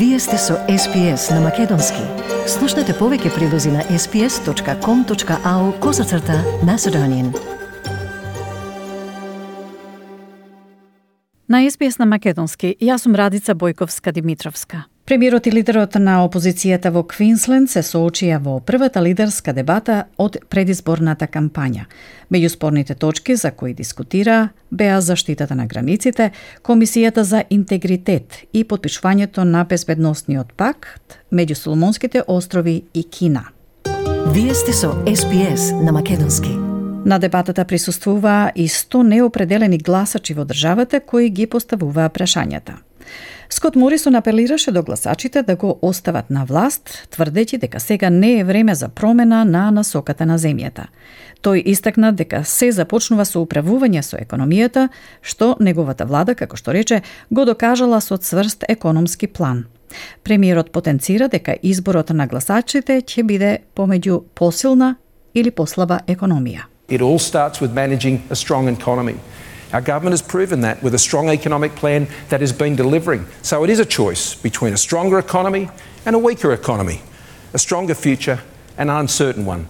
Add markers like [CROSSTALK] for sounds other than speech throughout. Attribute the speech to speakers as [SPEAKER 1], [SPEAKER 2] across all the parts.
[SPEAKER 1] Вие сте со SPS на Македонски. Слушнете повеќе прилози на sps.com.au козацрта на Седонин.
[SPEAKER 2] На СПС на Македонски, јас сум Радица Бојковска Димитровска.
[SPEAKER 3] Премиерот и лидерот на опозицијата во Квинсленд се соочија во првата лидерска дебата од предизборната кампања. Меѓу спорните точки за кои дискутира беа заштитата на границите, Комисијата за интегритет и подпишувањето на безбедносниот пакт меѓу Соломонските острови и Кина.
[SPEAKER 1] Вие сте со SPS на Македонски.
[SPEAKER 3] На дебатата присуствуваа и 100 неопределени гласачи во државата кои ги поставуваа прашањата. Скот Морисон апелираше до гласачите да го остават на власт, тврдејќи дека сега не е време за промена на насоката на земјата. Тој истакна дека се започнува со управување со економијата, што неговата влада, како што рече, го докажала со цврст економски план. Премиерот потенцира дека изборот на гласачите ќе биде помеѓу посилна или послаба економија.
[SPEAKER 4] It all starts with managing a strong economy. Our government has proven that with a strong economic plan that has been delivering. So it is a choice between a stronger economy and a weaker economy, a stronger future and an uncertain one.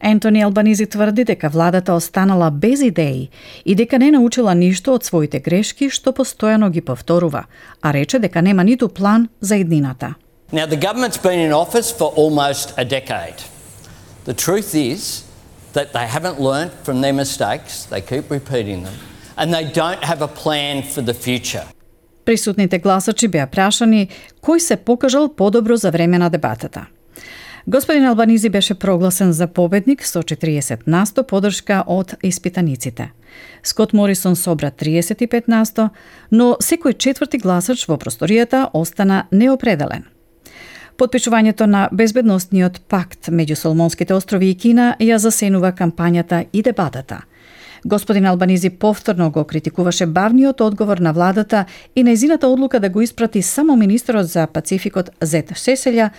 [SPEAKER 3] Ентони Албанизи тврди дека владата останала без идеи и дека не научила ништо од своите грешки што постојано ги повторува, а рече дека нема ниту план за иднината.
[SPEAKER 5] Now the government's been in office for almost a decade. The truth is that they haven't learnt from their mistakes, they keep repeating them And they don't have a plan for the future.
[SPEAKER 3] Присутните гласачи беа прашани кој се покажал подобро за време на дебатата. Господин Албанизи беше прогласен за победник со 40 насто подршка од испитаниците. Скот Морисон собра 35 насто, но секој четврти гласач во просторијата остана неопределен. Подпишувањето на безбедностниот пакт меѓу Соломонските острови и Кина ја засенува кампањата и дебатата – Господин Албанизи повторно го критикуваше бавниот одговор на владата и нејзината одлука да го испрати само министерот за Пацификот Зет Сеселја,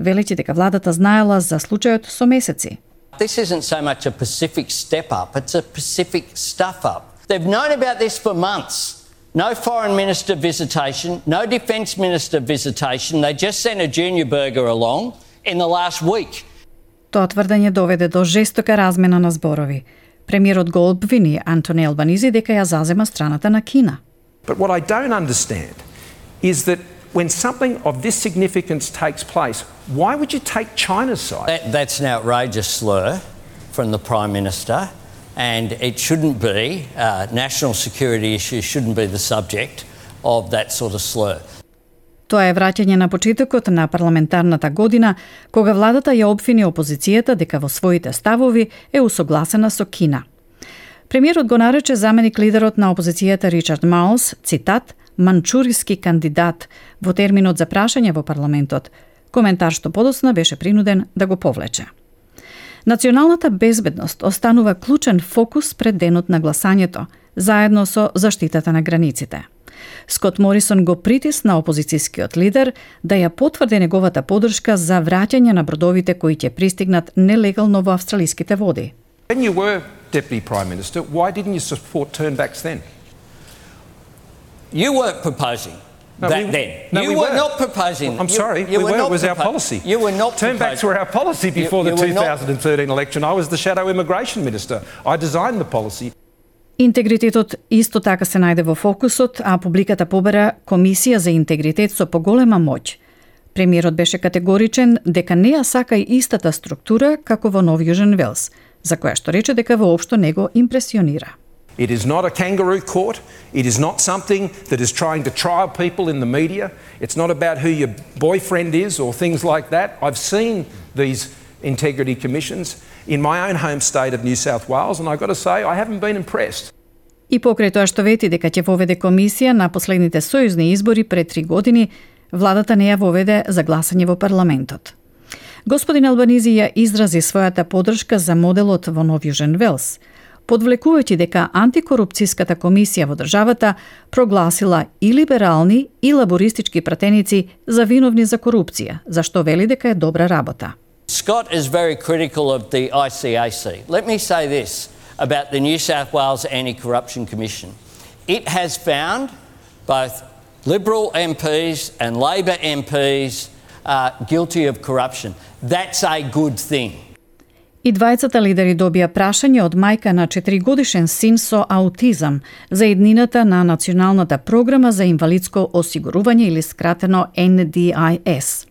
[SPEAKER 3] велејќи дека владата знаела за случајот со месеци.
[SPEAKER 5] This isn't so much a Pacific step up, it's a Pacific stuff up. They've known about this for months. No foreign minister visitation, no defence minister visitation. They just sent a junior burger along in the last week.
[SPEAKER 3] Тоа тврдење доведе до жестока размена на зборови. Премиерот го обвини Антони Албанизи дека ја зазема страната на Кина.
[SPEAKER 4] But what I don't understand is that when something of this significance takes place, why would you take China's side?
[SPEAKER 5] That, that's an outrageous slur from the Prime Minister, and it shouldn't be, uh, national security issues shouldn't be the subject of that sort of slur.
[SPEAKER 3] Тоа е враќање на почетокот на парламентарната година, кога владата ја обвини опозицијата дека во своите ставови е усогласена со Кина. Премиерот го нарече заменик лидерот на опозицијата Ричард Маус, цитат, манчуриски кандидат во терминот за прашање во парламентот, коментар што подоцна беше принуден да го повлече. Националната безбедност останува клучен фокус пред денот на гласањето, заедно со заштитата на границите – Скот Морисон го притисна опозицијскиот лидер да ја потврди неговата подршка за враќање на бродовите кои ќе пристигнат нелегално во австралиските води.
[SPEAKER 4] When you were Deputy Prime Minister, why didn't you support turnbacks then?
[SPEAKER 5] You weren't proposing
[SPEAKER 4] No,
[SPEAKER 5] that
[SPEAKER 4] we-
[SPEAKER 5] then.
[SPEAKER 4] no,
[SPEAKER 5] you
[SPEAKER 4] we
[SPEAKER 5] were
[SPEAKER 4] were.
[SPEAKER 5] not proposing.
[SPEAKER 4] I'm
[SPEAKER 5] you-
[SPEAKER 4] sorry,
[SPEAKER 5] you
[SPEAKER 4] we were.
[SPEAKER 5] not
[SPEAKER 4] It was our policy.
[SPEAKER 5] You were not
[SPEAKER 4] Turnbacks were our policy before
[SPEAKER 5] you
[SPEAKER 4] the
[SPEAKER 5] were not-
[SPEAKER 4] 2013 election. I was the shadow immigration minister. I designed the policy.
[SPEAKER 3] Интегритетот исто така се најде во фокусот, а публиката побера Комисија за интегритет со поголема моќ. Премиерот беше категоричен дека не ја сака и истата структура како во Нов Јужен Велс, за која што рече дека воопшто не го импресионира.
[SPEAKER 4] It is not a kangaroo court. It is not something that is trying to trial people in the media. It's not about who your boyfriend is or things like that. I've seen these integrity commissions in my own home state of New South Wales, and I've got to say, I haven't been impressed.
[SPEAKER 3] И покрај тоа што вети дека ќе воведе комисија на последните сојузни избори пред три години, владата не ја воведе за гласање во парламентот. Господин Албанизи ја изрази својата подршка за моделот во Нов Јужен Велс, подвлекувајќи дека антикорупцијската комисија во државата прогласила и либерални и лабористички пратеници за виновни за корупција, за што вели дека е добра работа.
[SPEAKER 5] Scott is very critical of the ICAC. Let me say this about the New South Wales Anti Corruption Commission it has found both Liberal MPs and Labor MPs are guilty of corruption. That's a good thing.
[SPEAKER 3] И двајцата лидери добија прашање од мајка на 4-годишен син со аутизам за еднината на Националната програма за инвалидско осигурување или скратено NDIS.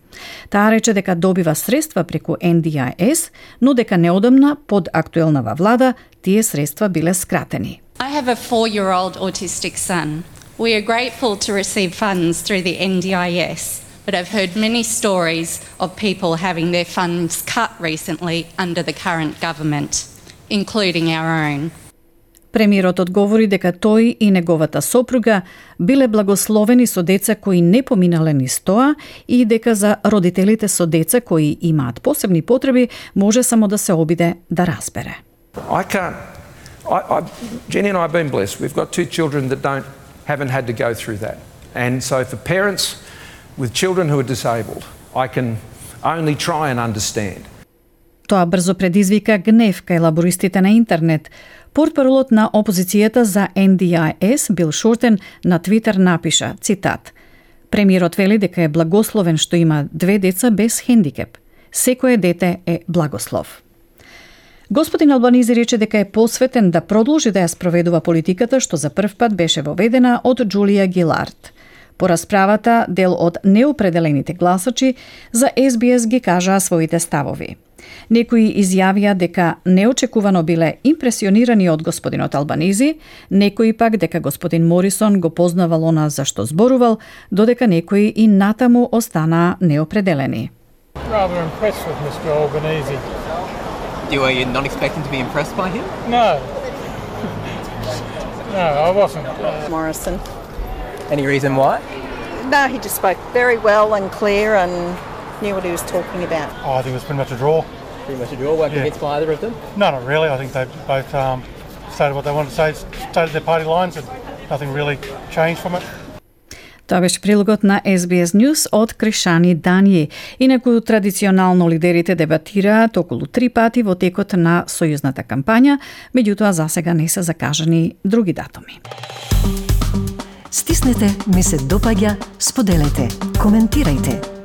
[SPEAKER 3] Таа рече дека добива средства преку NDIS, но дека неодамна под актуелнава влада тие средства биле скратени.
[SPEAKER 6] I have a four year old autistic son. We are grateful to receive funds through the NDIS, but I've heard many stories of people having their funds cut recently under the current government, including our own.
[SPEAKER 3] Премиерот одговори дека тој и неговата сопруга биле благословени со деца кои не поминале низ тоа и дека за родителите со деца кои имаат посебни потреби може само да се обиде да разбере.
[SPEAKER 4] I can't. I, I, Jenny and I have been blessed. We've got two children that don't haven't had to go through that, and so for parents with children who are disabled, I can only try and understand.
[SPEAKER 3] Тоа брзо предизвика гнев кај лабористите на интернет. Портпаролот на опозицијата за NDIS Бил Шортен на Твитер напиша, цитат, Премиерот вели дека е благословен што има две деца без хендикеп. Секое дете е благослов. Господин Албанизи рече дека е посветен да продолжи да ја спроведува политиката што за прв пат беше воведена од Джулија Гилард. По расправата, дел од неопределените гласачи за СБС ги кажаа своите ставови. Некои изјавија дека неочекувано биле импресионирани од господинот Албанизи, некои пак дека господин Морисон го познавал она за што зборувал, додека некои и натаму останаа неопределени.
[SPEAKER 7] You were you not expecting to be impressed by him?
[SPEAKER 8] No. [LAUGHS] No, I wasn't.
[SPEAKER 9] Morrison.
[SPEAKER 7] Any reason why?
[SPEAKER 9] No, he just spoke very well and clear and knew what he was talking about.
[SPEAKER 8] oh, I think it was pretty much a draw.
[SPEAKER 7] Pretty much a draw. Weren't
[SPEAKER 8] Yeah.
[SPEAKER 7] convinced by either of them.
[SPEAKER 8] No, not really. I think they both um, stated what they wanted to say, stated their party lines, and nothing really changed from it.
[SPEAKER 3] Тоа беше прилогот на SBS News од Кришани Данји. Инаку традиционално лидерите дебатираат околу три пати во текот на сојузната кампања, меѓутоа засега не се закажани други датуми.
[SPEAKER 1] Стиснете, ми се допаѓа, споделете, коментирајте.